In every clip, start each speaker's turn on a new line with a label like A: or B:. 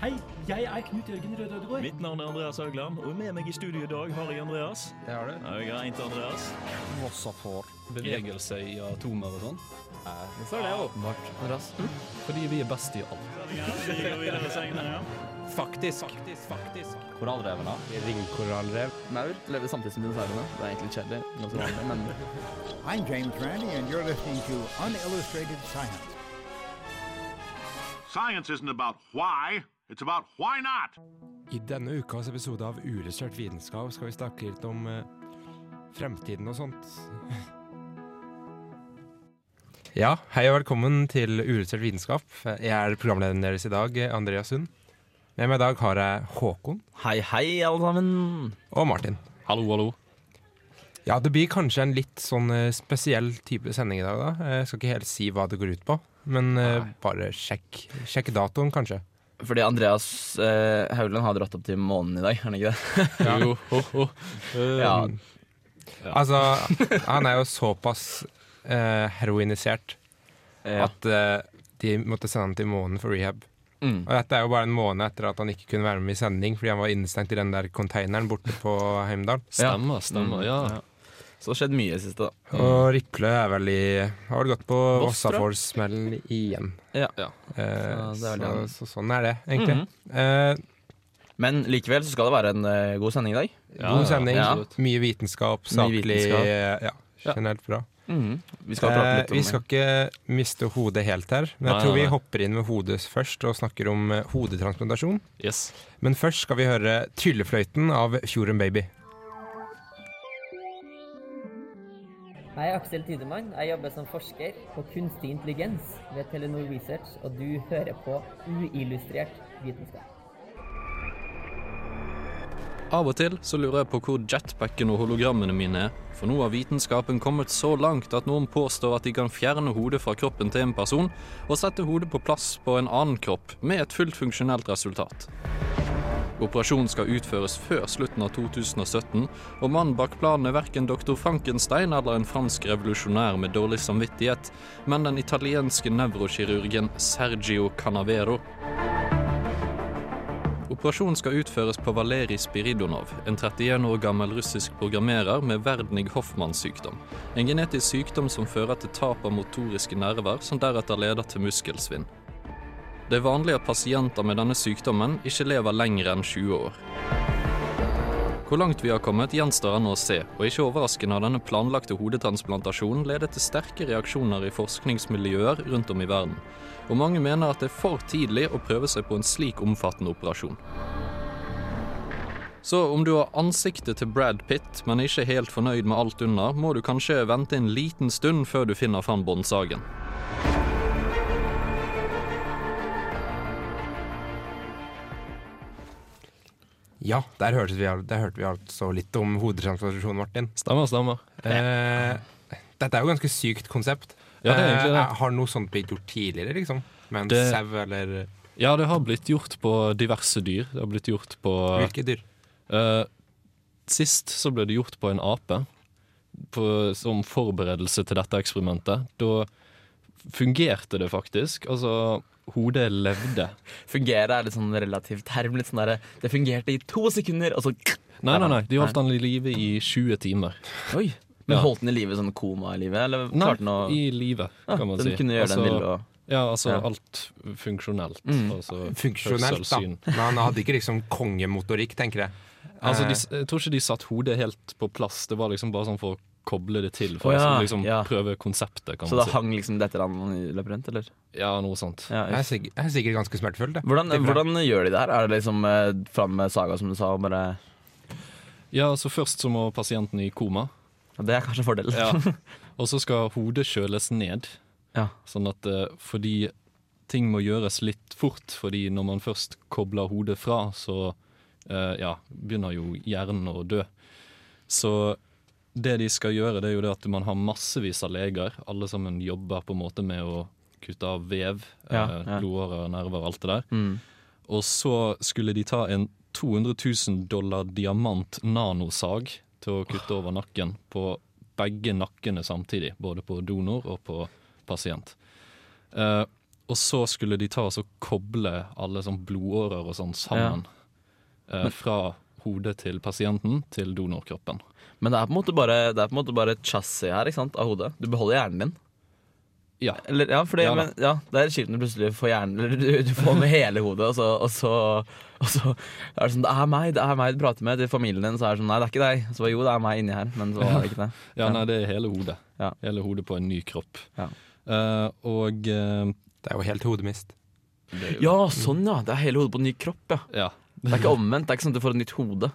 A: Hei, jeg er Knut Jørgen Røde Ødegård.
B: Mitt navn er Andreas Haugland, og med meg i studio i dag har jeg Andreas.
C: Det har du.
B: Ja, jeg er til Andreas.
C: Vossa for
D: Bevegelse i atomer og sånn.
C: Så er det åpenbart. Andreas.
D: Fordi vi er best i alt.
B: Vi går videre senere, ja.
C: Faktisk. Faktisk.
E: Korallreven, da?
C: Ringkorallrev. Maur lever samtidig som dinosaurene. Det er egentlig kjedelig. Ganske vanlig, men
F: I'm James Randi, and you're listening to Unillustrated Science.
G: Science isn't about why, it's about why not.
H: I denne ukas episode av Uillustrert vitenskap skal vi snakke litt om eh, fremtiden og sånt. Ja, hei og velkommen til Uillustrert vitenskap. Jeg er programlederen deres i dag, Andreas Sund. Med meg i dag har jeg Håkon
E: Hei, hei, alle sammen.
H: og Martin.
D: Hallo, hallo.
H: Ja, det blir kanskje en litt sånn eh, spesiell type sending i dag, da. Jeg skal ikke helt si hva det går ut på, men eh, bare sjekk, sjekk datoen, kanskje.
E: Fordi Andreas eh, Haugland har dratt opp til månen i dag, er han ikke det?
D: Jo, ho, ho. Um,
E: Ja.
H: Altså, han er jo såpass eh, heroinisert
E: ja.
H: at eh, de måtte sende han til månen for rehab.
E: Mm.
H: Og dette er jo bare en måned etter at han ikke kunne være med i sending fordi han var innestengt i den der containeren borte på Heimdal.
D: Stemmer, stemmer. Ja.
E: Så det har skjedd mye i siste, da.
H: Og Riple er vel i Har vel gått på Vossafor-smell igjen.
E: Ja.
D: Ja.
H: Eh,
E: Så det er
H: så, så, sånn er det, egentlig. eh,
E: Men likevel så skal det være en uh, god sending i dag.
D: Ja,
H: god sending.
E: Ja.
H: Mye vitenskap,
E: Mye
H: saklig
E: vitenskap.
H: eh, Ja, generelt bra.
E: Mhm. Vi skal prate
H: Eh,
E: litt om
H: vi skal ikke miste hodet helt her, men jeg
D: Nei,
H: tror vi
D: nei.
H: hopper inn med hodet først og snakker om eh, hodetransplantasjon.
D: Yes.
H: Men først skal vi høre Tryllefløyten av Fjorden Baby.
I: Jeg er Aksel Tidemann. Jeg jobber som forsker på kunstig intelligens ved Telenor Research, og du hører på uillustrert vitenskap.
D: Av og til så lurer jeg på hvor jetpacken og hologrammene mine er. For nå har vitenskapen kommet så langt at noen påstår at de kan fjerne hodet fra kroppen til en person og sette hodet på plass på en annen kropp med et fullt funksjonelt resultat. Operasjonen skal utføres før slutten av 2017, og mannen bak planen er verken dr. Frankenstein eller en fransk revolusjonær med dårlig samvittighet, men den italienske nevrokirurgen Sergio Canavero. Operasjonen skal utføres på Valerij Spiridonov, en 31 år gammel russisk programmerer med Verdnig Hoffmanns sykdom. En genetisk sykdom som fører til tap av motoriske nerver, som deretter leder til muskelsvinn. Det er vanlig at pasienter med denne sykdommen ikke lever lenger enn 20 år. Hvor langt vi har kommet, gjenstår ennå å se, og ikke overraskende har denne planlagte hodetransplantasjonen ledet til sterke reaksjoner i forskningsmiljøer rundt om i verden. Og mange mener at det er for tidlig å prøve seg på en slik omfattende operasjon. Så om du har ansiktet til Brad Pitt, men ikke helt fornøyd med alt under, må du kanskje vente en liten stund før du finner fram båndsagen.
H: Ja, der hørte vi, der hørte vi altså litt om hodetransplantasjon, Martin.
D: Stemmer, stemmer.
H: Eh, dette er jo et ganske sykt konsept.
D: Ja, det er egentlig det.
H: Eh, har noe sånt blitt gjort tidligere, liksom? Med en
D: Det-
H: sau eller
D: Ja, det har blitt gjort på diverse dyr. Det har blitt gjort på
H: Hvilke dyr?
D: Eh, Sist så ble det gjort på en ape på, som forberedelse til dette eksperimentet. Da fungerte det faktisk. Altså, hodet levde.
E: Fungere er litt sånn relativt term. Litt sånn der, det fungerte i to sekunder, og så
D: Nei, nei, nei, de holdt han i live i 20 timer.
E: Oi! Men
D: Ja.
E: holdt han i live sånn koma i livet eller
D: Nei,
E: klarte han å
D: i live,
E: Ja,
D: kan man
E: den
D: si.
E: kunne gjøre altså, den ville, og
D: Ja, altså
E: Ja.
D: alt funksjonelt.
E: Mm.
D: Altså,
H: Funksjonelt, da. Men han hadde ikke liksom kongemotorikk, tenker jeg.
D: Altså,
H: Eh,
D: de, jeg tror ikke de satt hodet helt på plass. Det var liksom bare sånn for å koble det til. For
E: oh, ja,
D: å liksom
E: ja.
D: prøve konseptet, kan
E: Så
D: man
E: da
D: si.
E: hang liksom dette der når han løp rundt, eller?
D: Ja, noe sånt.
E: Ja,
H: jeg, er sikkert, jeg er sikkert ganske smertefullt, det.
E: Hvordan,
H: det
E: hvordan gjør de det her? Er det liksom eh, fram med saga, som du sa, og bare
D: Ja, så først så må pasienten i koma.
E: ja, Det er kanskje en fordel.
D: Ja. Og så skal hodet kjøles ned.
E: Ja.
D: Sånn at eh, fordi ting må gjøres litt fort, fordi når man først kobler hodet fra, så eh, ja, begynner jo hjernen å dø. Så det de skal gjøre, det er jo det at man har massevis av leger. Alle sammen jobber på en måte med å kutte av vev,
E: Ja,
D: eh,
E: ja.
D: blodårer, nerver, alt det der.
E: Mm.
D: Og så skulle de ta en 200 000 dollar diamant nanosag til å kutte over nakken på begge nakkene samtidig. Både på donor og på pasient. Eh, og så skulle de ta og koble alle sånn blodårer og sånn sammen. eh, fra hodet til pasienten til donorkroppen.
E: Men det er på en måte bare, det er på en måte bare et chassis her ikke sant, av hodet. Du beholder hjernen din.
D: Ja.
E: Eller, ja, for det,
D: Ja
E: men, ja, det er kjipt når du plutselig får hjernen Eller du, du får med hele hodet, og så, og, så, og så er det sånn Det er meg, det er meg du prater med til familien din. Så er det sånn Nei, det er ikke deg. Så jo, det er meg inni her. Men så var det ikke det.
D: Ja, nei, det er hele hodet.
E: Ja.
D: Hele hodet på en ny kropp.
E: Ja.
D: Eh, og uh,
H: Det er jo helt hodemist.
E: Ja, sånn ja. Det er hele hodet på en ny kropp, ja.
D: ja.
E: Det er ikke omvendt. Det er ikke sånn at du får et nytt hode.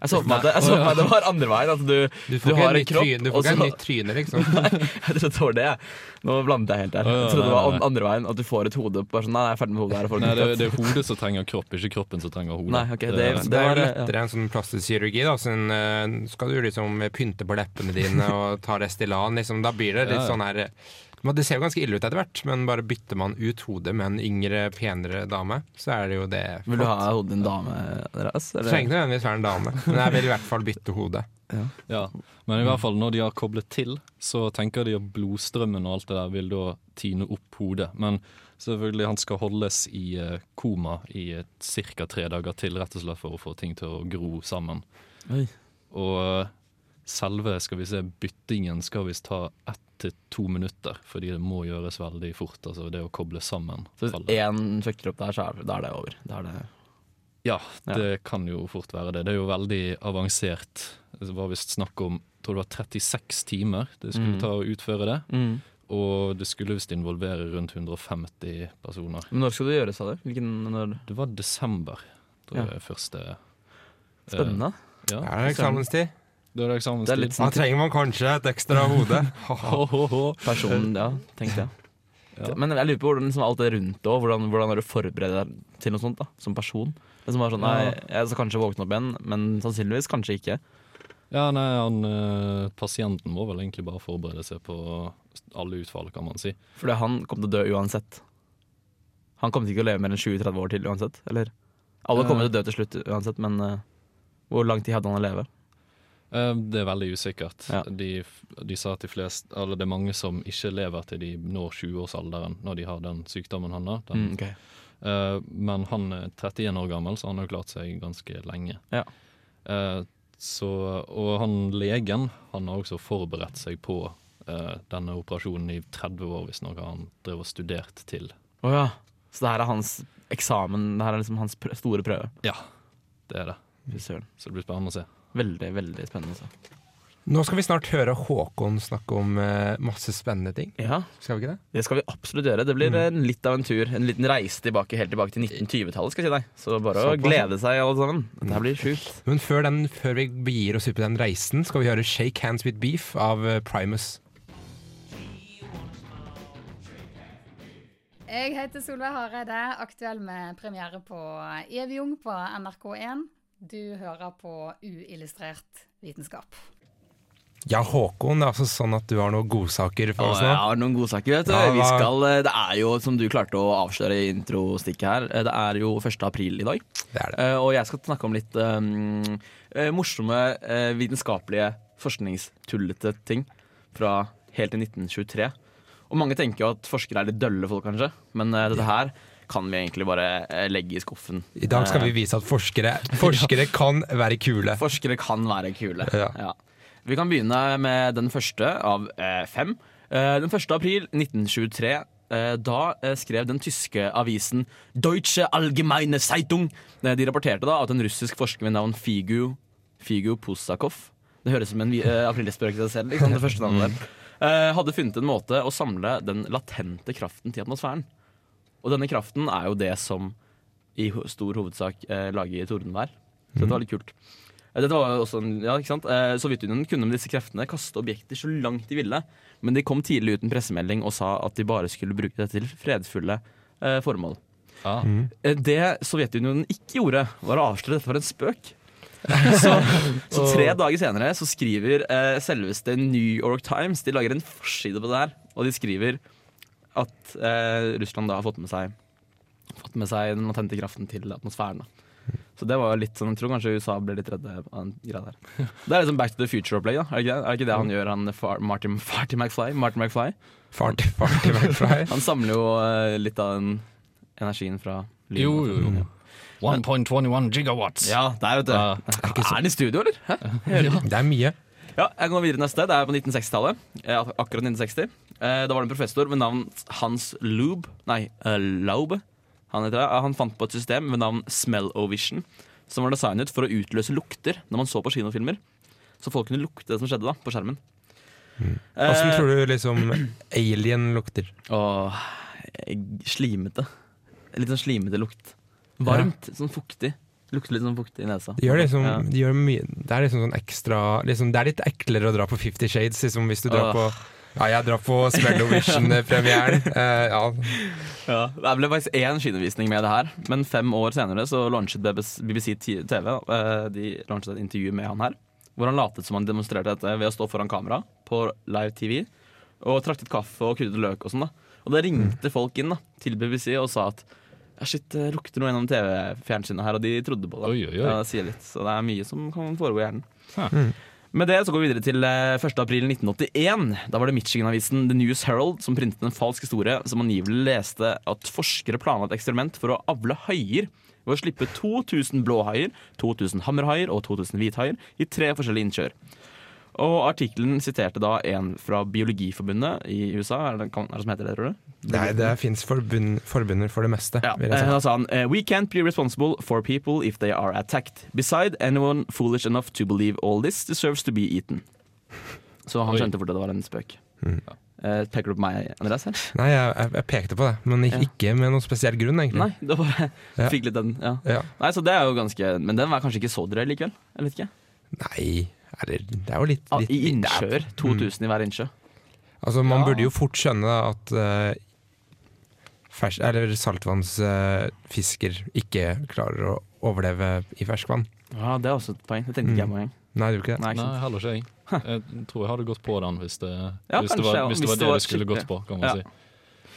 E: Jeg så for meg at det, det var andre veien. At du,
H: Du får ikke
E: har
H: et
E: en
H: nytt
E: kropp,
H: tryne, du får ikke et nytt tryne liksom.
E: Jeg trodde det var det. Nå blandet jeg helt der. Jeg trodde det var
D: nei, nei.
E: andre veien. At du får et hode. Bare sånn, nei, jeg er ferdig med hodet her. og får
D: Nei, det, det er hodet som trenger kropp, ikke kroppen som trenger hodet.
E: Nei, okay, det-
H: det, det er jo lettere enn sånn plastisk kirurgi. Da. Sånn, eh, skal du liksom pynte på leppene dine og ta Restylan, liksom, da blir det litt sånn her Det ser jo ganske ille ut etter hvert, men bare bytter man ut hodet med en yngre, penere dame, så er det jo det
E: Vil du
H: flott.
E: ha hodet din dame, Andreas?
H: Det trenger ikke nødvendigvis være en dame, men jeg vil i hvert fall bytte hode.
D: Ja, Men i hvert fall når de har koblet til, så tenker de at blodstrømmen og alt det der vil da tine opp hodet. Men selvfølgelig, han skal holdes i eh, koma i ca. tre dager til, rett og slett for å få ting til å gro sammen.
E: Oi.
D: Og eh, selve skal vi se, byttingen skal visst ta ett til to minutter, fordi det må gjøres veldig fort. Altså det å koble sammen.
E: Så hvis én fucker opp der, så er, da er det over. Da er det
D: Ja,
E: Ja.
D: det kan jo fort være det. Det er jo veldig avansert. Det var visst snakk om jeg tror det var 36 timer det skulle
E: Mm.
D: ta å utføre det.
E: mm.
D: Og det skulle visst involvere rundt 150 personer.
E: Men når skal det gjøres, sa du? Hvilken når?
D: Det var desember, tror
E: Ja.
D: jeg er første eh,
E: Spennende.
D: Ja,
H: Er det eksamenstid?
D: Da er det
E: Det er litt
H: Da trenger man kanskje et ekstra hode.
D: Ho, ho, ho.
E: person, ja, tenkte jeg.
D: Ja.
E: Men jeg lurer på hvordan liksom, alt det rundt òg. Hvordan, hvordan har du forberedt deg til noe sånt da, som person? Det som var sånn, nei, Jeg skal kanskje våkne opp igjen, men sannsynligvis kanskje ikke.
D: Ja, nei, han, eh, Pasienten må vel egentlig bare forberede seg på alle utfall, kan man si.
E: Fordi han kom til å dø uansett. Han kommer ikke til å leve mer enn 20-30 år til uansett. Eller alle kommer til å dø til slutt uansett, men uh, hvor lang tid hadde han å leve?
D: Eh, Det er veldig usikkert.
E: Ja.
D: De, de sa at de flest, eller det er mange som ikke lever til de når 20-årsalderen når de har den sykdommen han har. Den,
E: Mm, okay.
D: Eh, men han er 31 år gammel, så han har jo klart seg ganske lenge.
E: Ja.
D: Eh, så, og han legen han har også forberedt seg på denne operasjonen i 30 år, hvis noe han drev og studert til.
E: Oh, ja. Så det her er hans eksamen, det her er liksom hans store prøve.
D: Ja, det er det. Så det blir spennende å se.
E: Veldig, veldig spennende. Så.
H: Nå skal vi snart høre Håkon snakke om eh, masse spennende ting.
E: Ja,
H: Skal vi ikke det?
E: det skal vi absolutt gjøre. Det blir en litt av en tur. En liten reise tilbake, helt tilbake til 1920-tallet, skal jeg si deg. Så bare å
H: Såpass.
E: glede seg, alle sammen. Dette blir sjukt.
H: Men før, den, før vi begir oss ut på den reisen, skal vi høre 'Shake Hands With Beef' av eh, Primus.
J: Jeg heter Solveig Hareide, aktuell med premiere på Evig ung på NRK1. Du hører på Uillustrert vitenskap.
H: Ja, Håkon, det er altså sånn at du har noen godsaker for oss nå?
E: jeg har noen godsaker, vet du.
H: Ja,
E: Vi skal, eh, det er jo, som du klarte å avsløre i introstikket her, eh, det er jo 1. april i dag.
H: Det er det.
E: Eh, Og jeg skal snakke om litt um, eh, morsomme, vitenskapelige, forskningstullete ting fra helt til 1923. Og mange tenker jo at forskere er litt dølle folk, kanskje, men dette her kan vi egentlig bare eh, legge i skuffen.
H: I dag skal vi vise at forskere, forskere kan være kule.
E: Forskere kan være kule.
H: Ja.
E: Ja. Vi kan begynne med den første av eh, fem. Eh, den 1. april 1923. eh, Da skrev den tyske avisen Deutsche Allgemeine Zeitung De rapporterte da at en russisk forsker ved navn Figu Figu Posakov Det høres ut som en aprilspøk i seg selv, liksom, det første navnet der. eh, hadde funnet en måte å samle den latente kraften til atmosfæren. Og denne kraften er jo det som i stor hovedsak eh, lager tordenvær. Så dette var litt kult. Eh, Dette var også en, ja, ikke sant? Eh, Sovjetunionen kunne med disse kreftene kaste objekter så langt de ville, men de kom tidlig ut en pressemelding og sa at de bare skulle bruke det til fredfulle eh, formål.
D: Ja.
E: Eh, Det Sovjetunionen ikke gjorde, var å avsløre dette for en spøk. Så, så tre dager senere så skriver eh, selveste New York Times De lager en forside på det her, og de skriver at eh, Russland da har fått med seg Fått med seg den latente kraften til atmosfæren. Da. Så det var litt sånn, Jeg tror kanskje USA ble litt redde av den greia der. Det er liksom Back to the Future-opplegg, da. Er det er det, ikke det han gjør, han far, Martin, Farty McFly? Martin McFly?
H: Farty, farty McFly.
E: Han samler jo eh, litt av den energien fra lyden.
D: Jo, jo, jo. 1.21 gigawatts.
E: Ja, der, vet du.
D: Uh,
E: Er han i studio, eller? Hæ?
H: Det er mye.
E: Ja, jeg går videre neste. Det er på 1960-tallet. Eh, Akkurat 1960. Eh, Da var det en professor ved navn Hans Lube Nei, uh, Laube. Han, heter det. Han fant på et system ved navn Smell-O-Vision, som var designet for å utløse lukter når man så på kinofilmer. Så folk kunne lukte det som skjedde da, på skjermen.
H: Åssen tror du liksom alien lukter?
E: Åh, eh, slimete. Litt sånn slimete lukt. Varmt, sånn fuktig. Lukter litt sånn fuktig i nesa.
H: De liksom,
E: Ja.
H: de det er liksom sånn ekstra liksom, Det er litt eklere å dra på Fifty Shades liksom, hvis du drar
E: Åh.
H: på Ja, jeg drar på Smellovision-premieren. Uh, ja.
E: Ja, det ble faktisk én kinovisning med det her, men fem år senere så launchet BBC, TV eh, De launchet et intervju med han her, hvor han latet som han demonstrerte dette ved å stå foran kamera på live TV og traktet kaffe og krydret løk og sånn. da Og da ringte folk inn da til BBC og sa at ja, shit, det lukter noe gjennom TV-fjernsynet her, og de trodde på det.
D: Oi, oi, oi.
E: Ja, det sier litt, Så det er mye som kan foregå i hjernen.
D: Huh.
E: Med det så går vi videre til eh, 1. april 1981. Da var det Michigan-avisen The News Herald som printet en falsk historie som angivelig leste at forskere planla et eksperiment for å avle haier ved å slippe 2000 blåhaier, 2000 hammerhaier og 2000 hvithaier i tre forskjellige innkjør. Og artikkelen siterte da en fra Biologiforbundet i USA. Er det, er det som heter det, tror du?
H: Nei, det fins forbund, forbunder for det meste.
E: Ja,
H: vil jeg
E: eh,
H: si.
E: da sa han eh, We can't be responsible for people if they are attacked. Beside, anyone foolish enough to believe all this deserves to be eaten. Så han skjønte fort at det var en spøk.
H: Mm.
E: Uh, peker du på meg, Andreas? her?
H: Nei, jeg, jeg, jeg pekte på det, men ikke,
E: Ja.
H: ikke med noen spesiell grunn, egentlig.
E: Nei, det var bare
H: Ja.
E: fikk litt den. Ja.
H: Ja.
E: Nei, så det er jo ganske Men den var kanskje ikke så drøy likevel? Jeg vet ikke.
H: Nei, eller, det er jo litt,
E: Ah,
H: litt
E: I
H: er-
E: innsjøer. 2000 i hver innsjø.
H: Altså, man
D: Ja.
H: burde jo fort skjønne at uh, fers eller saltvannsfisker ikke klarer å overleve i ferskvann.
E: Ja, det er også et poeng. Det tenkte ikke jeg
H: Mm.
E: på engang.
H: Nei, det gjør ikke det.
E: Nei, ikke
D: Nei, heller ikke jeg. Jeg tror jeg hadde gått på den hvis det,
E: Ja,
D: hvis det, var, hvis det, var
E: det
D: du skulle gått på, kan man
E: Ja.
D: si.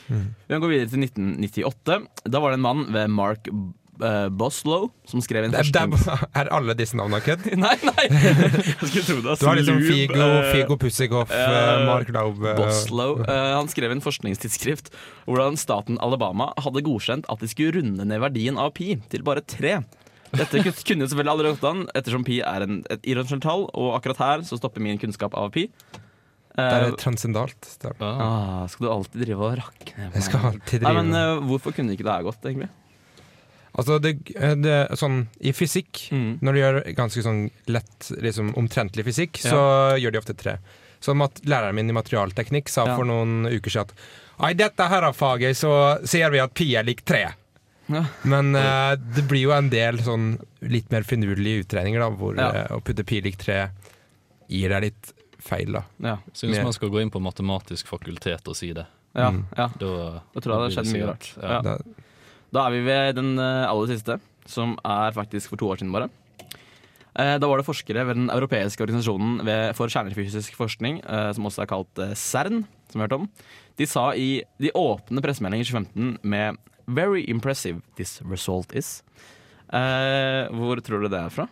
E: Vi kan gå videre til 1998. Da var det en mann ved Mark eh, Boslow som skrev en
H: Det, er- alle disse navnene kødd?
E: Nei, nei! Jeg skulle tro det.
H: Du har liksom Figo,
E: eh,
H: Figo Pussikoff,
E: eh,
H: Mark Laub eh,
E: Boslow. Eh, han skrev en forskningstidsskrift hvordan staten Alabama hadde godkjent at de skulle runde ned verdien av pi til bare tre. Dette kunne jo selvfølgelig aldri gått an, ettersom pi er en, et irrasjonelt tall, og akkurat her så stopper min kunnskap av pi.
H: Det er transcendalt. Er-
E: ah, skal du alltid drive og rakke ned på meg? Nei, men Hvorfor kunne ikke det her gått, egentlig?
H: Altså, det, det, sånn, I fysikk,
E: Mm.
H: når du gjør ganske sånn lett, liksom omtrentlig fysikk, så gjør de ofte tre. Så læreren min i materialteknikk sa
E: Ja.
H: for noen uker siden at i dette her faget så ser vi at pi er lik tre.
E: Ja.
H: Men uh, det blir jo en del sånn litt mer finurlige utregninger, da, hvor
E: Ja.
H: eh, å putte pi lik tre gir deg litt feil, da.
E: Ja,
H: Syns
D: man skal gå inn på matematisk fakultet og si det.
E: ja,
H: Mm.
E: ja.
D: Da,
E: Da tror jeg det har skjedd mye rart.
D: Ja.
H: Da,
E: er vi ved den eh, aller siste, som er faktisk for to år siden bare. Eh, Da var det forskere ved den europeiske organisasjonen for kjernefysisk forskning, eh, som også er kalt CERN, som vi har hørt om. De sa i de åpne pressemeldinger i 2015 med 'Very impressive this result is'. Hvor tror du det er fra?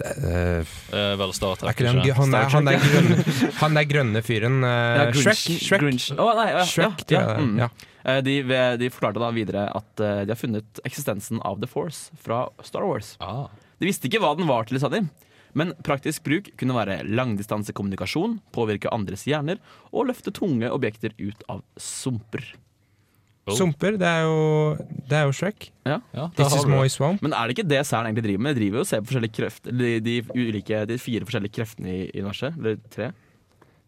H: Det, eh,
D: Eh, Star
H: er
D: Trek,
H: ikke den, han, er, han, er grønne, han er grønne fyren eh, Shrek? Shrek,
E: Oh, nei, ja,
H: Shrek
E: ja, ja, mm.
H: Ja.
E: Eh, De, de forklarte da videre at de har funnet eksistensen av The Force fra Star Wars.
D: Ah.
E: De visste ikke hva den var til, sa de. Men praktisk bruk kunne være langdistansekommunikasjon, påvirke andres hjerner og løfte tunge objekter ut av sumper.
D: Oh.
H: Sumper, det er jo, det er jo Shrek.
D: Ja, Ja,
H: This
D: har
H: is
D: du
H: swamp.
E: Men er det ikke det CERN egentlig driver med? De driver jo og ser på forskjellige krefter de, de, ulike, de fire forskjellige kreftene i, i universet. Eller tre?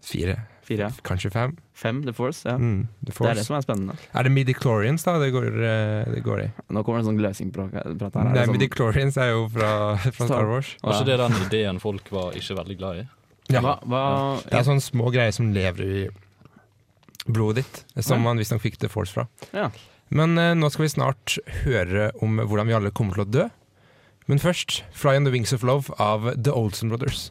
H: Fire,
E: Fire, ja.
H: kanskje fem.
E: Fem, The Force. Ja.
H: Mm, The
E: Det er det som er spennende.
H: Er det midichlorians da det går, eh, det går i?
E: Nå kommer det en sånn gløsingprat her. Er
H: Nei,
E: sånn-
H: midichlorians er jo fra, fra Star Wars.
D: Var ikke det den ideen folk var ikke veldig glad i?
H: Ja.
E: Hva, hva,
H: Det er sånne små greier som lever i blodet ditt, som man visstnok fikk The Force fra.
E: Ja.
H: Men eh, nå skal vi snart høre om hvordan vi alle kommer til å dø. Men først Fly on the Wings of Love av The Olsen Brothers.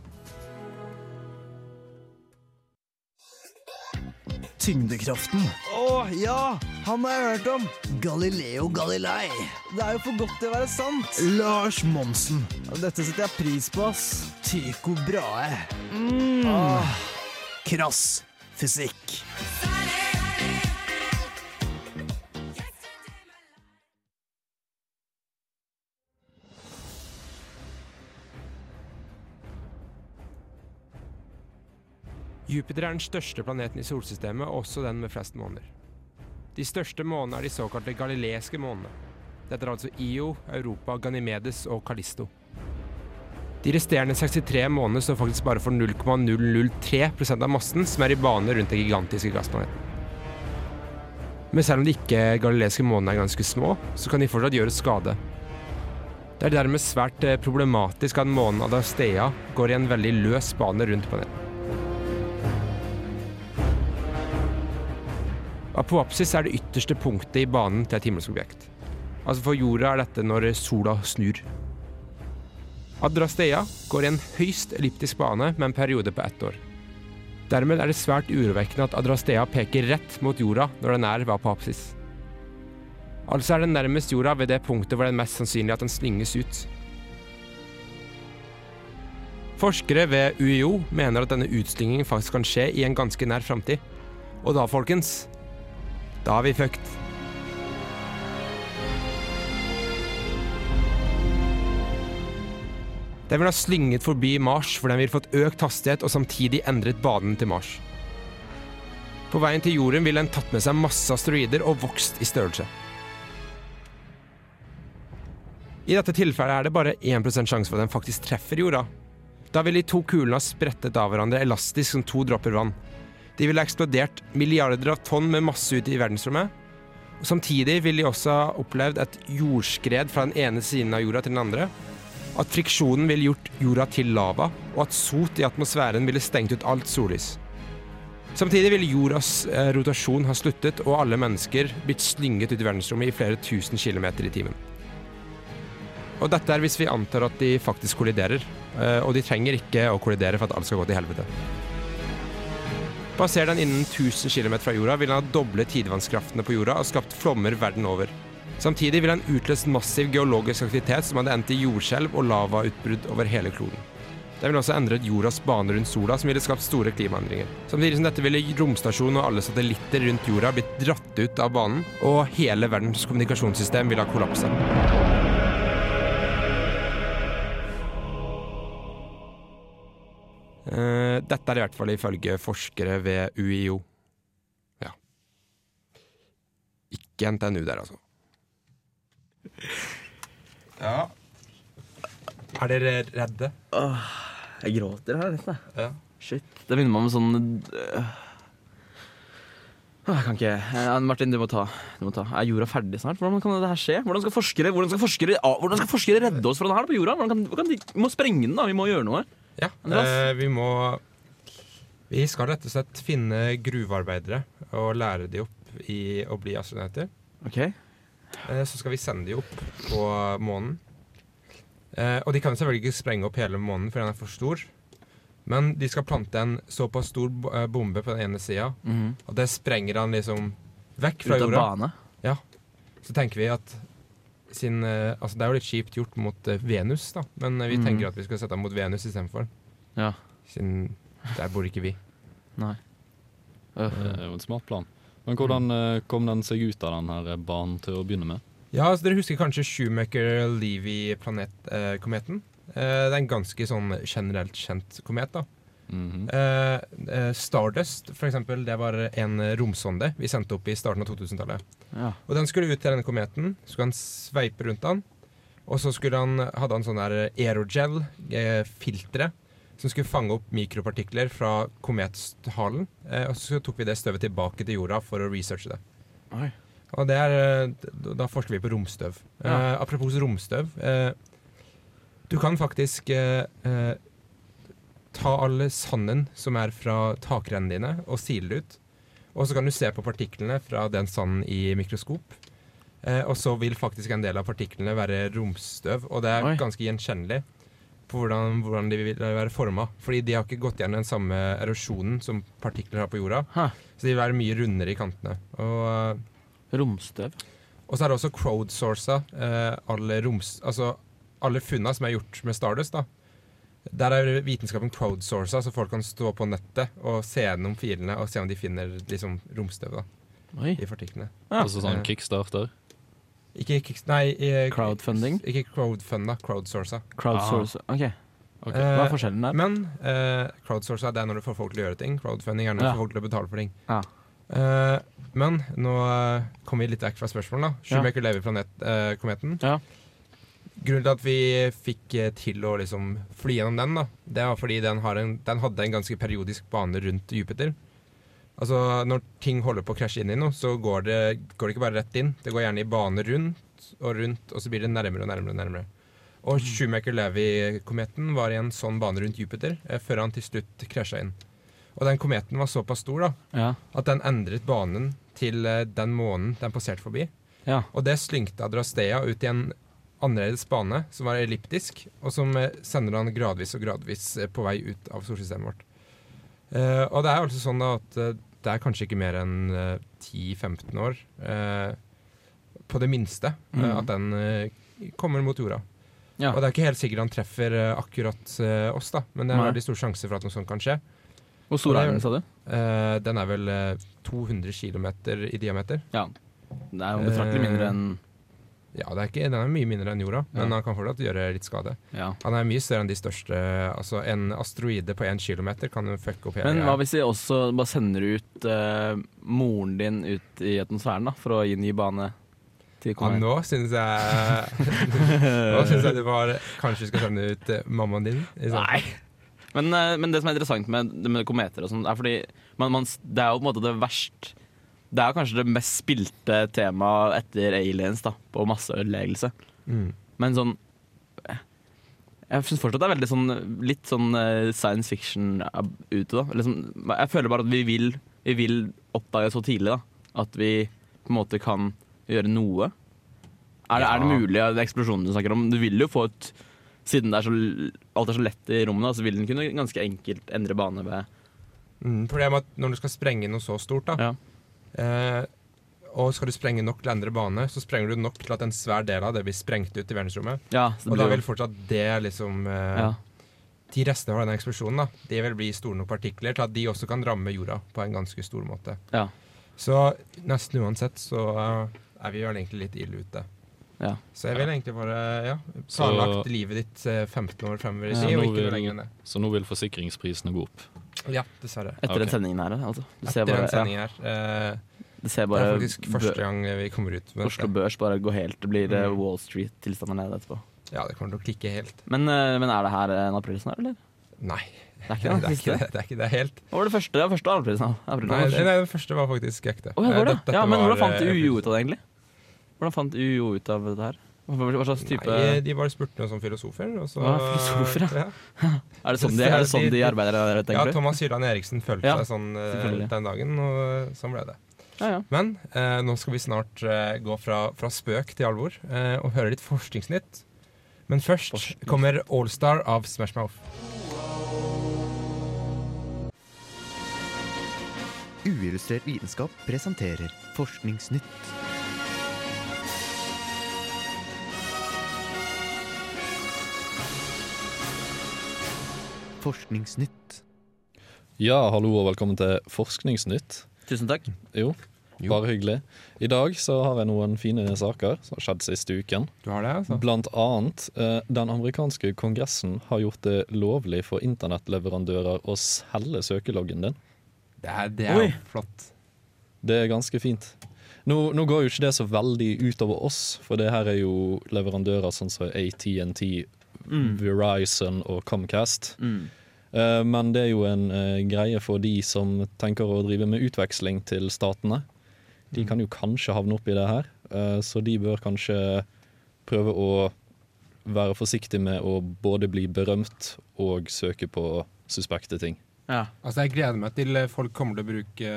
B: Tyngdekraften.
A: Å,
K: ja! Han har jeg hørt om. Galileo Galilei. Det er jo for godt til å være sant. Lars Monsen. Dette setter jeg pris på, ass. Tycho Brahe. Mm. Ah. krass fysikk.
H: Jupiter er den største planeten i solsystemet, og også den med flest måneder. De største månene er de såkalte galileiske månene. Dette er altså Io, Europa, Ganymedes og Callisto. De resterende 63 månedene står faktisk bare for 0,003% av massen som er i bane rundt den gigantiske gassplaneten. Men selv om de ikke galileiske månene er ganske små, så kan de fortsatt gjøre skade. Det er dermed svært eh, problematisk at månen Adastea går i en veldig løs bane rundt planeten. Apoapsis er det ytterste punktet i banen til et himmelsk objekt. Altså For jorda er dette når sola snur. Adrastea går i en høyst elliptisk bane med en periode på ett år. Dermed er det svært urovekkende at Adrastea peker rett mot jorda når den er ved apoapsis. Altså er den nærmest jorda ved det punktet hvor det er mest sannsynlig at den slinges ut. Forskere ved UiO mener at denne utslingingen faktisk kan skje i en ganske nær framtid. Og da, folkens, da er vi fucked. Den vil ha slynget forbi Mars, for den vil fått økt hastighet og samtidig endret banen til Mars. På veien til jorden vil den tatt med seg masse asteroider og vokst i størrelse. I dette tilfellet er det bare 1 sjanse for at den faktisk treffer jorda. Da vil de to kulene ha sprettet av hverandre elastisk som to dråper vann. De ville eksplodert milliarder av tonn med masse ut i verdensrommet. Og samtidig ville de også ha opplevd et jordskred fra den ene siden av jorda til den andre. At friksjonen ville gjort jorda til lava, og at sot i atmosfæren ville stengt ut alt sollys. Samtidig ville jordas eh, rotasjon ha sluttet, og alle mennesker blitt slynget ut i verdensrommet i flere tusen kilometer i timen. Og dette er hvis vi antar at de faktisk kolliderer. Eh, og de trenger ikke å kollidere for at alt skal gå til helvete. Passerer den innen 1000 km fra jorda, vil den ha doblet tidevannskraftene på jorda og skapt flommer verden over. Samtidig vil den utløst massiv geologisk aktivitet som hadde endt i jordskjelv og lavautbrudd over hele kloden. Den ville også endret jordas bane rundt sola, som ville skapt store klimaendringer. Samtidig som dette ville romstasjonen og alle satellitter rundt jorda blitt dratt ut av banen, og hele verdens kommunikasjonssystem ville ha kollapsa. Dette er i hvert fall ifølge forskere ved UiO. Ja. Ikke NTNU der, altså. Ja. Er dere redde?
E: Åh, jeg gråter her, nesten.
H: Ja.
E: Shit. Det minner meg om sånn øh, Jeg kan ikke ja, Martin, du må, ta, du må ta. Er jorda ferdig snart? Hvordan kan det her skje? Hvordan skal forskere, hvordan skal forskere, ah, hvordan skal forskere redde oss fra det her på jorda? Kan, kan de, vi må sprenge den, da. Vi må gjøre noe.
H: Ja, eh, vi må Vi skal rett og slett finne gruvearbeidere og lære de opp i å bli astronauter.
E: Okay.
H: Eh, så skal vi sende de opp på månen. Eh, og de kan selvfølgelig ikke sprenge opp hele månen, for den er for stor. Men de skal plante en såpass stor eh, bombe på den ene sida mm og det sprenger han liksom vekk fra jorda.
E: Ut av
H: jorda.
E: bane?
H: Ja. Så tenker vi at sin, altså Det er jo litt kjipt gjort mot Venus, da, men vi
E: mm.
H: tenker at vi skal sette den mot Venus istedenfor.
E: Ja.
H: Siden der bor ikke vi.
E: Nei.
D: Det er jo en smart plan. Men hvordan eh, kom den seg ut av den her banen til å begynne med?
H: Ja, altså Dere husker kanskje Shoemaker-Levy-kometen? Eh, det er en ganske sånn generelt kjent komet. da. Eh, eh, Stardust, for eksempel, det var en romsonde vi sendte opp i starten av 2000-tallet.
E: Ja.
H: Og Den skulle ut til denne kometen, så skulle han sveipe rundt den. Og så han, hadde han sånn der aerogel-filtre som skulle fange opp mikropartikler fra komethalen. Eh, og så tok vi det støvet tilbake til jorda for å researche det.
E: Oi.
H: Og det er, eh, Da forsker vi på romstøv.
E: Ja.
H: Eh, apropos romstøv. Eh, du kan faktisk eh, eh, ta all sanden som er fra takrennene dine, og sile det ut. Og så kan du se på partiklene fra den sanden i mikroskop. Eh, og så vil faktisk en del av partiklene være romstøv, og det er
E: Oi.
H: ganske gjenkjennelig. på hvordan, hvordan de vil være forma. Fordi de har ikke gått gjennom den samme erosjonen som partikler har på jorda. Så de vil være mye rundere i kantene. Og, eh,
E: Romstøv.
H: Og så er det også crowdsourca eh, alle, roms, altså, alle funna som er gjort med Stardust. da. Der er vitenskapen crowdsourca, så folk kan stå på nettet og se gjennom filene og se om de finner liksom, romstøv da, i partiklene.
D: Altså sånn
H: Eh,
D: kickstarter.
H: Ikke kick, nei, eh,
E: Crowdfunding?
H: Ikke crowdfunda, crowdsourca.
E: Crowdsourca,
H: Ah.
E: Ok.
H: Ok.
E: Hva er forskjellen der?
H: Men uh, crowdsourca det er når du får folk til å gjøre ting. Crowdfunding er når du
E: Ja.
H: får folk til å betale for ting.
E: Ja.
H: Uh, men nå uh, kommer vi litt vekk fra spørsmålet. da. ja. lever planet-kometen.
E: Ja.
H: Grunnen til at vi fikk eh, til å liksom fly gjennom den, da, det var fordi den, har en, den hadde en ganske periodisk bane rundt Jupiter. Altså, Når ting holder på å krasje inn i noe, så går det, går det ikke bare rett inn. Det går gjerne i bane rundt og rundt, og så blir det nærmere og nærmere. Og nærmere. Og Schumacher-Levy-kometen var i en sånn bane rundt Jupiter eh, før han til slutt krasja inn. Og den kometen var såpass stor da,
E: Ja.
H: at den endret banen til eh, den månen den passerte forbi.
E: Ja.
H: Og det slyngte Adrastea ut i en annerledes bane, som var elliptisk, og som eh, sender han gradvis og gradvis eh, på vei ut av solsystemet vårt. Eh, og det er altså sånn at det er kanskje ikke mer enn eh, 10-15 år, eh, på det minste,
E: Mhm.
H: at den kommer mot jorda.
E: Ja.
H: Og det er ikke helt sikkert han treffer akkurat oss, da, men det er veldig stor sjanse for at noe sånt kan skje.
E: Hvor stor er den, sa du?
H: Eh, den er vel eh, 200 km i diameter.
E: Ja. Det er jo betraktelig mindre enn
H: Ja, det er ikke, den er mye mindre enn jorda, men
E: Ja.
H: han kan fortsatt gjøre litt skade.
E: Ja.
H: Han er mye større enn de største. Altså En asteroide på én kilometer kan fucke opp hele
E: Men hva hvis de også bare sender ut uh, moren din ut i atmosfæren da, for å gi ny bane til
H: ja, nå syns jeg Nå syns jeg du var Kanskje skal sende ut eh, mammaen din?
E: Nei. Men, eh, men det som er interessant med, med kometer og sånt, er fordi man, man, det er jo på en måte det verst Det er kanskje det mest spilte temaet etter aliens, da, på masseødeleggelse.
H: Mm.
E: Men sånn Jeg syns fortsatt det er veldig sånn litt sånn eh, science fiction ute, da. Liksom, jeg føler bare at vi vil, vi vil oppdage så tidlig, da. At vi på en måte kan gjøre noe. Er det, er det mulig, ja, den eksplosjonen du snakker om? Du vil jo få et Siden er så, alt er så lett i rommet, da, så vil den kunne ganske enkelt endre bane ved
H: Mm, problemet er at når du skal sprenge noe så stort, da eh, Og skal du sprenge nok til å endre bane, så sprenger du nok til at en svær del av det blir sprengt ut i verdensrommet.
E: Ja,
H: og da vil fortsatt det liksom eh,
E: Ja.
H: De restene av denne eksplosjonen da, de vil bli store nok partikler til at de også kan ramme jorda på en ganske stor måte.
E: Ja.
H: Så nesten uansett så eh, er vi vel egentlig litt ille ute.
E: Ja.
H: Så jeg vil egentlig bare ja,
D: Så-
H: planlagt livet ditt eh, 15 år fremover i
D: Så
H: tid, og ikke noe lenger enn det.
D: Så nå vil forsikringsprisene gå opp?
H: Ja, dessverre.
E: Etter
D: okay.
E: den sendingen her, altså. Du ser
H: Etter
E: bare-
H: den sendingen her. eh,
E: Det ser
H: det er faktisk første gang vi kommer ut med
E: Oslo. Børs bare går helt Det blir eh,
H: Mm.
E: Wall Street-tilstander nede etterpå.
H: Ja, det kommer til å klikke helt.
E: Men, eh, men er det her en aprilsnarr, eller?
H: Nei.
E: Det er ikke
H: det,
E: det,
H: er ikke det, det er ikke det helt.
E: Hva var det første? Første aprilsnarr. April,
H: Nei, nei, den første var faktisk ekte.
E: Oh, ja, det var det?
H: dette
E: ja, men
H: var,
E: hvordan fant UiO ut av det, egentlig? Hvordan fant UiO ut av det her? Hva, slags type
H: Nei, de bare spurte noen som filosofer, og så
E: ah, filosofer, ja. Er det sånn de, er det sånn de arbeider der,
H: Ja? Thomas Hylland Eriksen følte
E: Ja,
H: seg sånn eh, den dagen, og sånn ble det.
E: Ja, ja.
H: Men eh, nå skal vi snart eh, gå fra, fra spøk til alvor eh, og høre litt forskningsnytt. Men først kommer Allstar av Smash Mouth.
L: Uillustrert vitenskap presenterer Forskningsnytt. Forskningsnytt.
D: Ja, hallo og velkommen til Forskningsnytt.
E: Tusen takk.
D: Jo, bare hyggelig. I dag så har jeg noen fine saker som har skjedd siste uken.
H: Du har det, altså?
D: Blant annet, eh, den amerikanske kongressen har gjort det lovlig for internettleverandører å selge søkeloggen din.
H: Det er, det er jo flott.
D: Det er ganske fint. Nå, nå går jo ikke det så veldig utover oss, for det her er jo leverandører sånn som AT&T,
E: Mm.
D: Verizon og Comcast.
E: Mm.
D: Uh, Men det er jo en uh, greie for de som tenker å drive med utveksling til statene. De kan jo kanskje havne oppi det her, uh, så de bør kanskje prøve å være forsiktige med å både bli berømt og søke på suspekte ting.
E: Ja.
H: Altså, jeg gleder meg til folk kommer til å bruke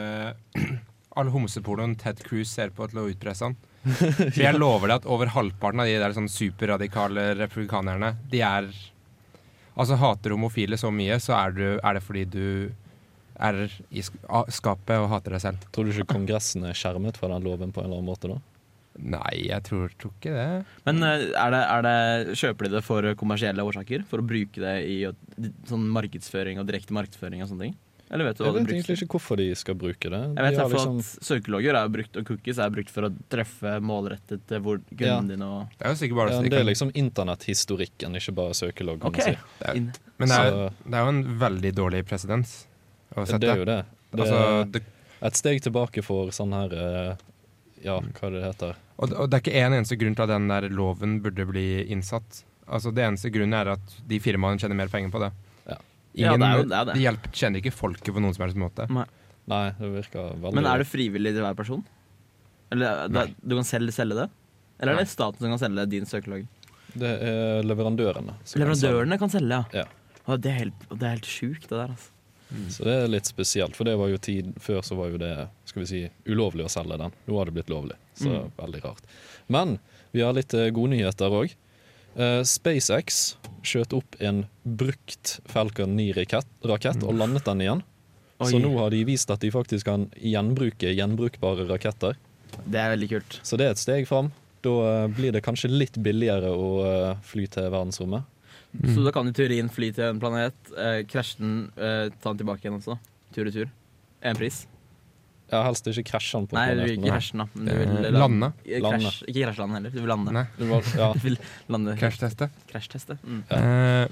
H: all homsepornoen Ted Cruz ser på til å utpresse han. For jeg lover deg at over halvparten av de der sånn superradikale republikanerne, de er Altså hater homofile så mye, så er, du, er det fordi du er i skapet og hater deg selv.
D: Tror du ikke Kongressen er skjermet fra den loven på en eller annen måte, da?
H: Nei, jeg tror, tror ikke det.
E: Men eh, er det, er det, kjøper de det for kommersielle årsaker? For å bruke det i sånn markedsføring og direkte markedsføring og sånne ting? Eller vet du hva
D: Jeg vet egentlig ikke hvorfor de skal bruke det.
E: Jeg vet
D: De liksom-
E: at Søkelogger er brukt, og cookies er brukt for å treffe målrettet til hvor
D: Ja.
E: kunden din og
H: Det er jo sikkert bare
D: ja, Det er liksom internetthistorikken, ikke bare søkelogg. kan
E: Ok.
D: man si.
H: Det er, men det er, det er jo en veldig dårlig presedens å sette.
D: Det er jo det. det
H: Altså, det,
D: Et steg tilbake for sånn her eh, Ja, hva det heter
H: og, og det er ikke en eneste grunn til at den der loven burde bli innsatt. Altså Det eneste grunnen er at de firmaene tjener mer penger på det.
D: Ja.
E: Ja, det er jo- det er det.
H: De hjelper, kjenner ikke folket på noen som helst måte.
E: Nei.
D: Nei, det virker veldig
E: Men er det frivillig til hver person? Eller det, du kan selv selge det? Eller er det staten som kan selge din søkelag?
D: Det er leverandørene. Leverandørene kan
E: Leverandørene kan selge, ja.
D: Ja.
E: Å, det er helt, det er helt sjukt, det der. Altså.
D: Så det er litt spesielt, for det var jo tid Før så var jo det skal vi si, ulovlig å selge den. Nå har det blitt lovlig, så
E: Mm.
D: veldig rart. Men vi har litt eh, gode nyheter òg. SpaceX skjøt opp en brukt Falcon 9-rakett og landet den igjen. Så nå har de vist at de faktisk kan gjenbruke gjenbrukbare raketter.
E: Det er veldig kult.
D: Så det er et steg fram. Da eh, blir det kanskje litt billigere å eh, fly til verdensrommet.
E: Så da kan du i teorien fly til en planet, eh, krasje den, eh, ta den tilbake igjen også. Tur i tur. En pris.
D: Ja, helst ikke krasje den på
E: Nei, du vil ikke krasje den, da. Men du vil la-
H: lande.
D: Lande.
E: Crash, ikke krasje den heller. Du vil lande.
H: Nei.
D: Du var, ja.
E: Du vil lande
H: Krasjteste.
E: Krasjteste. Mm.
H: Uh,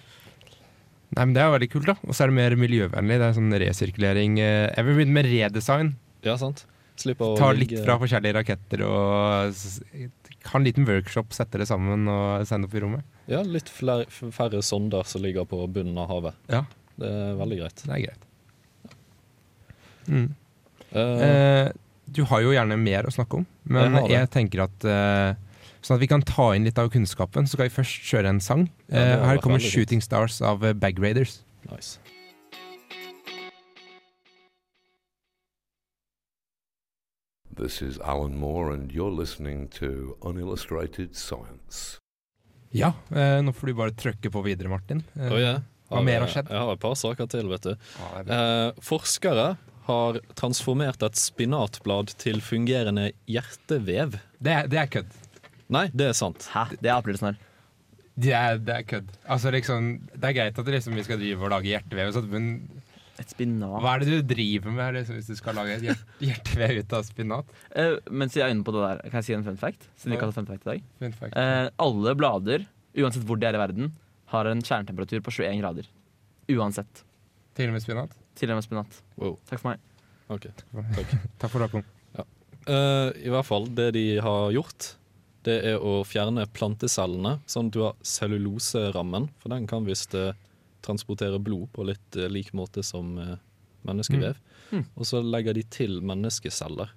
H: nei, men Det er veldig kult, da. Og så er det mer miljøvennlig. Det er sånn resirkulering. Eh, jeg vil begynne med redesign.
D: ja, sant. Slipp å
H: Ta litt fra forskjellige raketter og ha en liten workshop, sette det sammen og sende opp i rommet.
D: Ja, litt flere, færre sonder som ligger på bunnen av havet.
H: Ja,
D: Det er veldig greit.
H: det er greit. Mm.
D: Eh,
H: Eh, du har jo gjerne mer å snakke om, men
D: Jeg
H: jeg, tenker at uh, Sånn at vi kan ta inn litt av kunnskapen, så skal vi først kjøre en sang.
D: Ja,
H: Eh, her kommer 'Shooting Stars' av Bag Raiders.
D: nice.
M: This is Alan Moore, and you're listening to Unillustrated Science.
H: Ja, eh, nå får du bare trykke på videre, Martin. Eh,
D: oh, yeah.
H: Hva mer har skjedd?
D: Jeg har et par saker til, vet du.
H: Bra.
D: Eh, forskere har transformert et spinatblad til fungerende hjertevev.
H: Det, er, det er kødd.
D: Nei, det er sant.
E: Hæ? Det er aprilsnarr.
H: Det er, det er kødd. Altså, liksom, det er greit at liksom, vi skal drive og lage hjertevev, men
E: Et spinat.
H: hva er det du driver med liksom, hvis du skal lage et hjert hjertevev ut av spinat?
E: Uh, mens jeg er inne på det der, kan jeg si en fun fact? Siden vi ikke har fun fact i dag.
H: Fun fact.
E: Uh, alle blader, uansett hvor de er i verden, har en kjernetemperatur på 21 grader. Uansett.
H: Til og med spinat?
E: Til og med spinat.
D: Wow.
E: Takk for meg.
D: Ok.
H: Takk for det,
D: ja. uh, I hvert fall, det de har gjort, det er å fjerne plantecellene, sånn at du har celluloserammen. For den kan visst uh, transportere blod på litt uh, lik måte som menneskevev.
E: Mm. Mm.
D: Og så legger de til menneskeceller,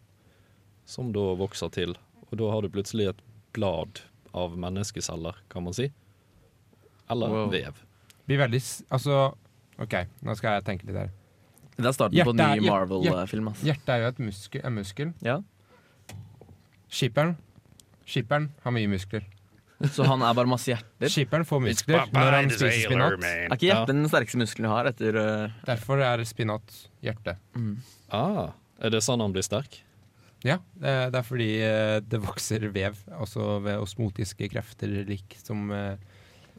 D: som da vokser til. Og da har du plutselig et blad av menneskeceller, kan man si. Eller
E: Wow.
D: vev.
H: Blir veldig s- Altså, OK, nå skal jeg tenke litt her.
E: Det er starten på en ny Marvel-film. ass.
H: Hjertet er jo et muskel, en muskel.
E: Ja.
H: Skipperen Skipperen har mye muskler.
E: Så han er bare masse hjerter?
H: Skipperen får muskler når han spiser spinat.
E: Er ikke hjertet den sterkeste muskelen du har etter uh...
H: Derfor er spinat hjerte.
E: mm.
D: Ah, er det sånn han blir sterk?
H: Ja, det er, fordi eh, det vokser vev, også ved osmotiske krefter lik som eh,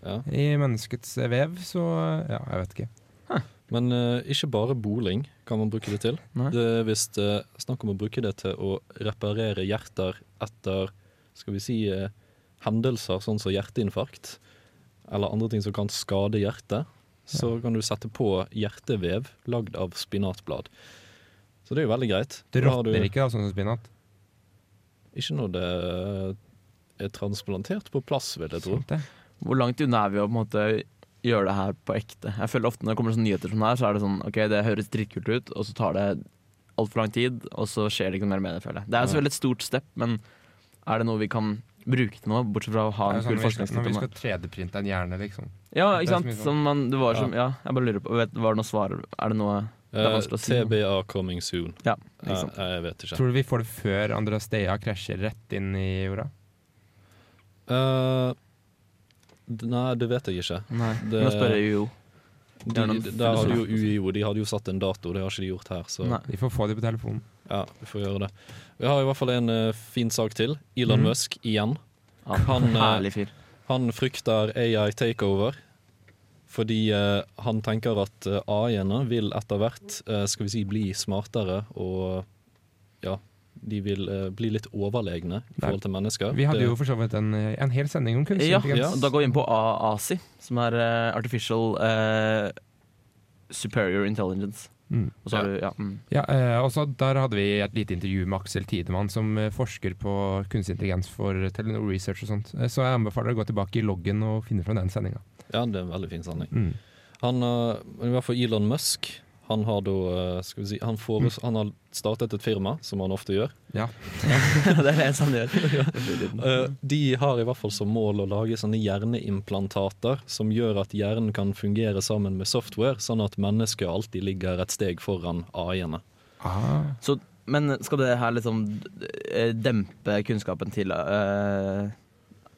D: Ja.
H: i menneskets vev, så ja, jeg vet ikke.
D: Men uh, ikke bare boling kan man bruke det til.
E: Nei.
D: Det er visst uh, snakk om å bruke det til å reparere hjerter etter skal vi si uh, hendelser sånn som hjerteinfarkt, eller andre ting som kan skade hjertet. Så kan du sette på hjertevev lagd av spinatblad. Så det er jo veldig greit.
H: Det
D: du-
H: råtner ikke, da, sånn som spinat.
D: Ikke når det er transplantert på plass, vil jeg tro.
E: Hvor langt unna er vi å på en måte gjøre det her på ekte? Jeg føler ofte Når det kommer sånne nyheter som det her, så er det sånn OK, det høres dritkult ut, og så tar det altfor lang tid, og så skjer det ikke noe mer med det, føler jeg. Det er selvfølgelig et stort step, men er det noe vi kan bruke til noe, bortsett fra å ha en kul
H: sånn vi skal, når vi skal 3D-printe en hjerne, liksom.
E: Ja, ikke sant? Som man, det var som Ja, jeg bare lurer på vet, Var det noe svar? Er det noe Det er
D: Eh,
E: vanskelig å si.
D: TBA coming soon.
E: Ja,
D: Eh,
E: ikke
D: jeg vet ikke.
H: Tror du vi får det før Andreas Dea krasjer rett inn i jorda?
D: Eh, D- Nei, det vet jeg ikke.
E: Nei,
D: Det-
E: spør jeg UiO.
D: De,
E: er
D: der hadde jo. UiO De hadde jo satt en dato, det har ikke de gjort her. Så
E: Nei.
H: Vi får få det på telefonen.
D: ja, vi får gjøre det. Vi har i hvert fall en uh, fin sak til. Elon
H: mm.
D: Musk igjen.
E: Ja,
D: Han,
E: uh.
D: Han frykter AI takeover. Fordi uh, han tenker at AI-ene vil etter hvert skal vi si, bli smartere og ja, de vil uh, bli litt overlegne i forhold til mennesker.
H: Vi hadde
D: Det-
H: jo for så vidt en, en hel sending om kunstig
E: Ja,
H: intelligens.
E: da går vi inn på AASI, som er uh, Artificial uh, Superior Intelligence.
H: Mm.
E: Og så har du ja, mm.
H: Ja, eh, også Der hadde vi et lite intervju med Aksel Tidemann, som eh, forsker på kunstig intelligens for Telenor Research og sånt. Eh, så jeg anbefaler å gå tilbake i loggen og finne fram den sendinga.
D: Ja, det er en veldig fin sending.
H: Mm.
D: Han, eh, i hvert fall Elon Musk, han har da eh, skal vi si, han, fores, han har startet et firma, som han ofte gjør.
H: Ja.
E: det er det eneste han gjør.
D: Eh, de har i hvert fall som mål å lage sånne hjerneimplantater som gjør at hjernen kan fungere sammen med software, sånn at mennesket alltid ligger et steg foran AI-ene.
H: Ah.
E: Så, men skal det her liksom eh, dempe kunnskapen til uh,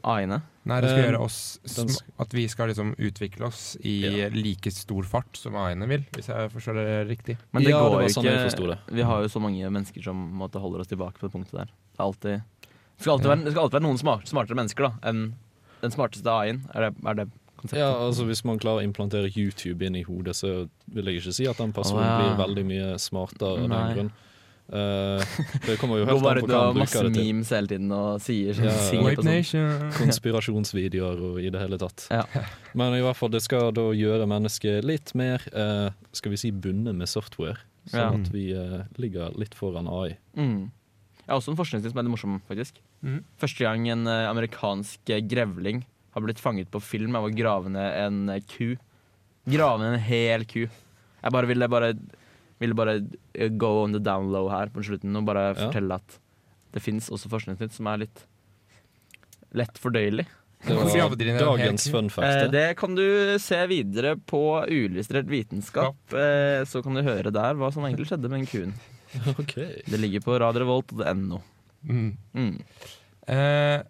E: AI-ene?
H: Nei, det skal
D: Eh,
H: gjøre oss sm At vi skal liksom utvikle oss i like stor fart som AI-ene vil, hvis jeg forstår det riktig.
E: Men det
D: Ja,
E: går det
D: sånn
E: ikke
D: det.
E: Vi har jo så mange mennesker som måtte holder oss tilbake på det punktet der. Det, er alltid, det, skal, alltid være, det skal alltid være noen smart, smartere mennesker da enn den smarteste AI-en. Er det, er det konseptet?
D: Ja, altså Hvis man klarer å implantere YouTube inn i hodet, så vil jeg ikke si at den personen
E: oh, ja.
D: blir veldig mye smartere av
E: Nei.
D: den grunn. Eh, det kommer jo helt an på hva
E: han
D: bruker det til.
E: Masse memes hele tiden og sier
D: Ja,
H: White
E: sånn.
H: Nation.
D: Konspirasjonsvideoer og i det hele tatt.
E: Ja.
D: Men i hvert fall, det skal da gjøre mennesket litt mer eh, skal vi si bundet med software. Sånn
E: Ja.
D: at vi eh, ligger litt foran AI.
E: Mm. Jeg har også en forskningsting som er litt morsom, faktisk.
H: Mm.
E: Første gang en amerikansk grevling har blitt fanget på film av å grave ned en ku. Grave ned en hel ku. Jeg bare ville bare, ville bare eh, go on the down low her på slutten og bare
D: Ja.
E: fortelle at det fins også forskningsnytt som er litt lett fordøyelig.
D: Det var
H: en
D: dagens fun
E: Eh,
D: fact. det.
E: det kan du se videre på Uillustrert vitenskap. Eh, så kan du høre der hva som egentlig skjedde med den kuen.
D: Okay.
E: Det ligger på radiorevolt.no.
H: Mm.
E: Mm.
H: Eh,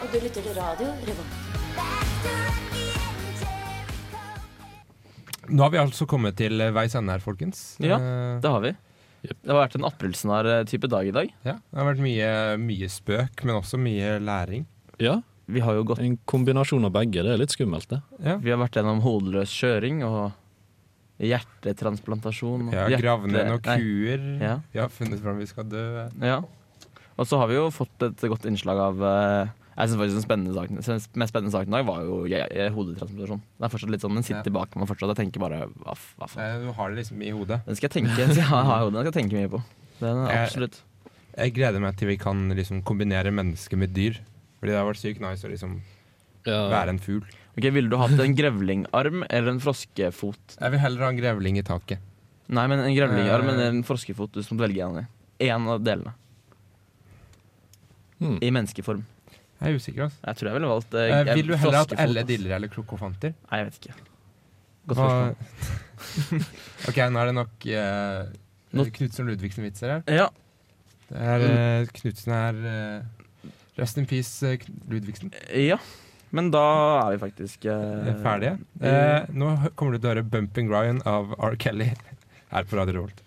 N: Og du lytter til radio Revolt.
H: Nå har vi altså kommet til eh, veis ende her, folkens.
E: Ja,
H: Eh,
E: det har vi. Det har vært en aprilsnarr-type dag i dag.
H: ja, det har vært mye, mye spøk, men også mye læring.
D: Ja,
E: Vi har jo gått
D: en kombinasjon av begge. Det er litt skummelt, det.
H: Ja.
E: Vi har vært gjennom hodeløs kjøring og hjertetransplantasjon. og
H: Ja,
E: hjerte-
H: Gravd ned noen kuer.
E: Ja.
H: Vi har funnet fram vi skal dø.
E: Ja. Og så har vi jo fått et godt innslag av eh, Jeg synes faktisk Den spennende saken, den mest spennende saken i dag var jo je- je- hodetransplantasjon. Det er fortsatt litt sånn, Den sitter bak meg fortsatt. Jeg tenker bare hva, hva faen.
H: Eh, Du har det liksom i hodet.
E: Den skal jeg tenke jeg ha i hodet, den skal jeg tenke mye på. Den er
H: Jeg-
E: absolutt.
H: Jeg gleder meg til vi kan liksom kombinere Mennesket med dyr. Fordi det har vært sykt nice å liksom
D: Ja.
H: være en fugl.
E: Ok, Ville du hatt en grevlingarm eller en froskefot?
H: Jeg vil heller ha en grevling i taket.
E: Nei, men en grevlingarm
H: Eh.
E: eller en froskefot. Du må velge. En av delene.
D: Hmm.
E: I menneskeform.
H: Jeg er usikker, altså.
E: Jeg tror jeg ville valgt eh,
H: Eh, vil du heller hatt
E: alle
H: elle diller eller krokofanter?
E: Nei, jeg vet ikke. Godt
H: Hva-
E: spørsmål.
H: OK, nå er det nok uh, Knutsen og Ludvigsen-vitser her.
E: Ja.
H: Det er uh, Knutsen er eh, Rest in peace, eh, Kn- Ludvigsen.
E: ja. Men da er vi faktisk eh,
H: Ferdige. Eh, nå hø- kommer du til å høre 'Bumping Ryan' av R. Kelly her på Radio Revolt.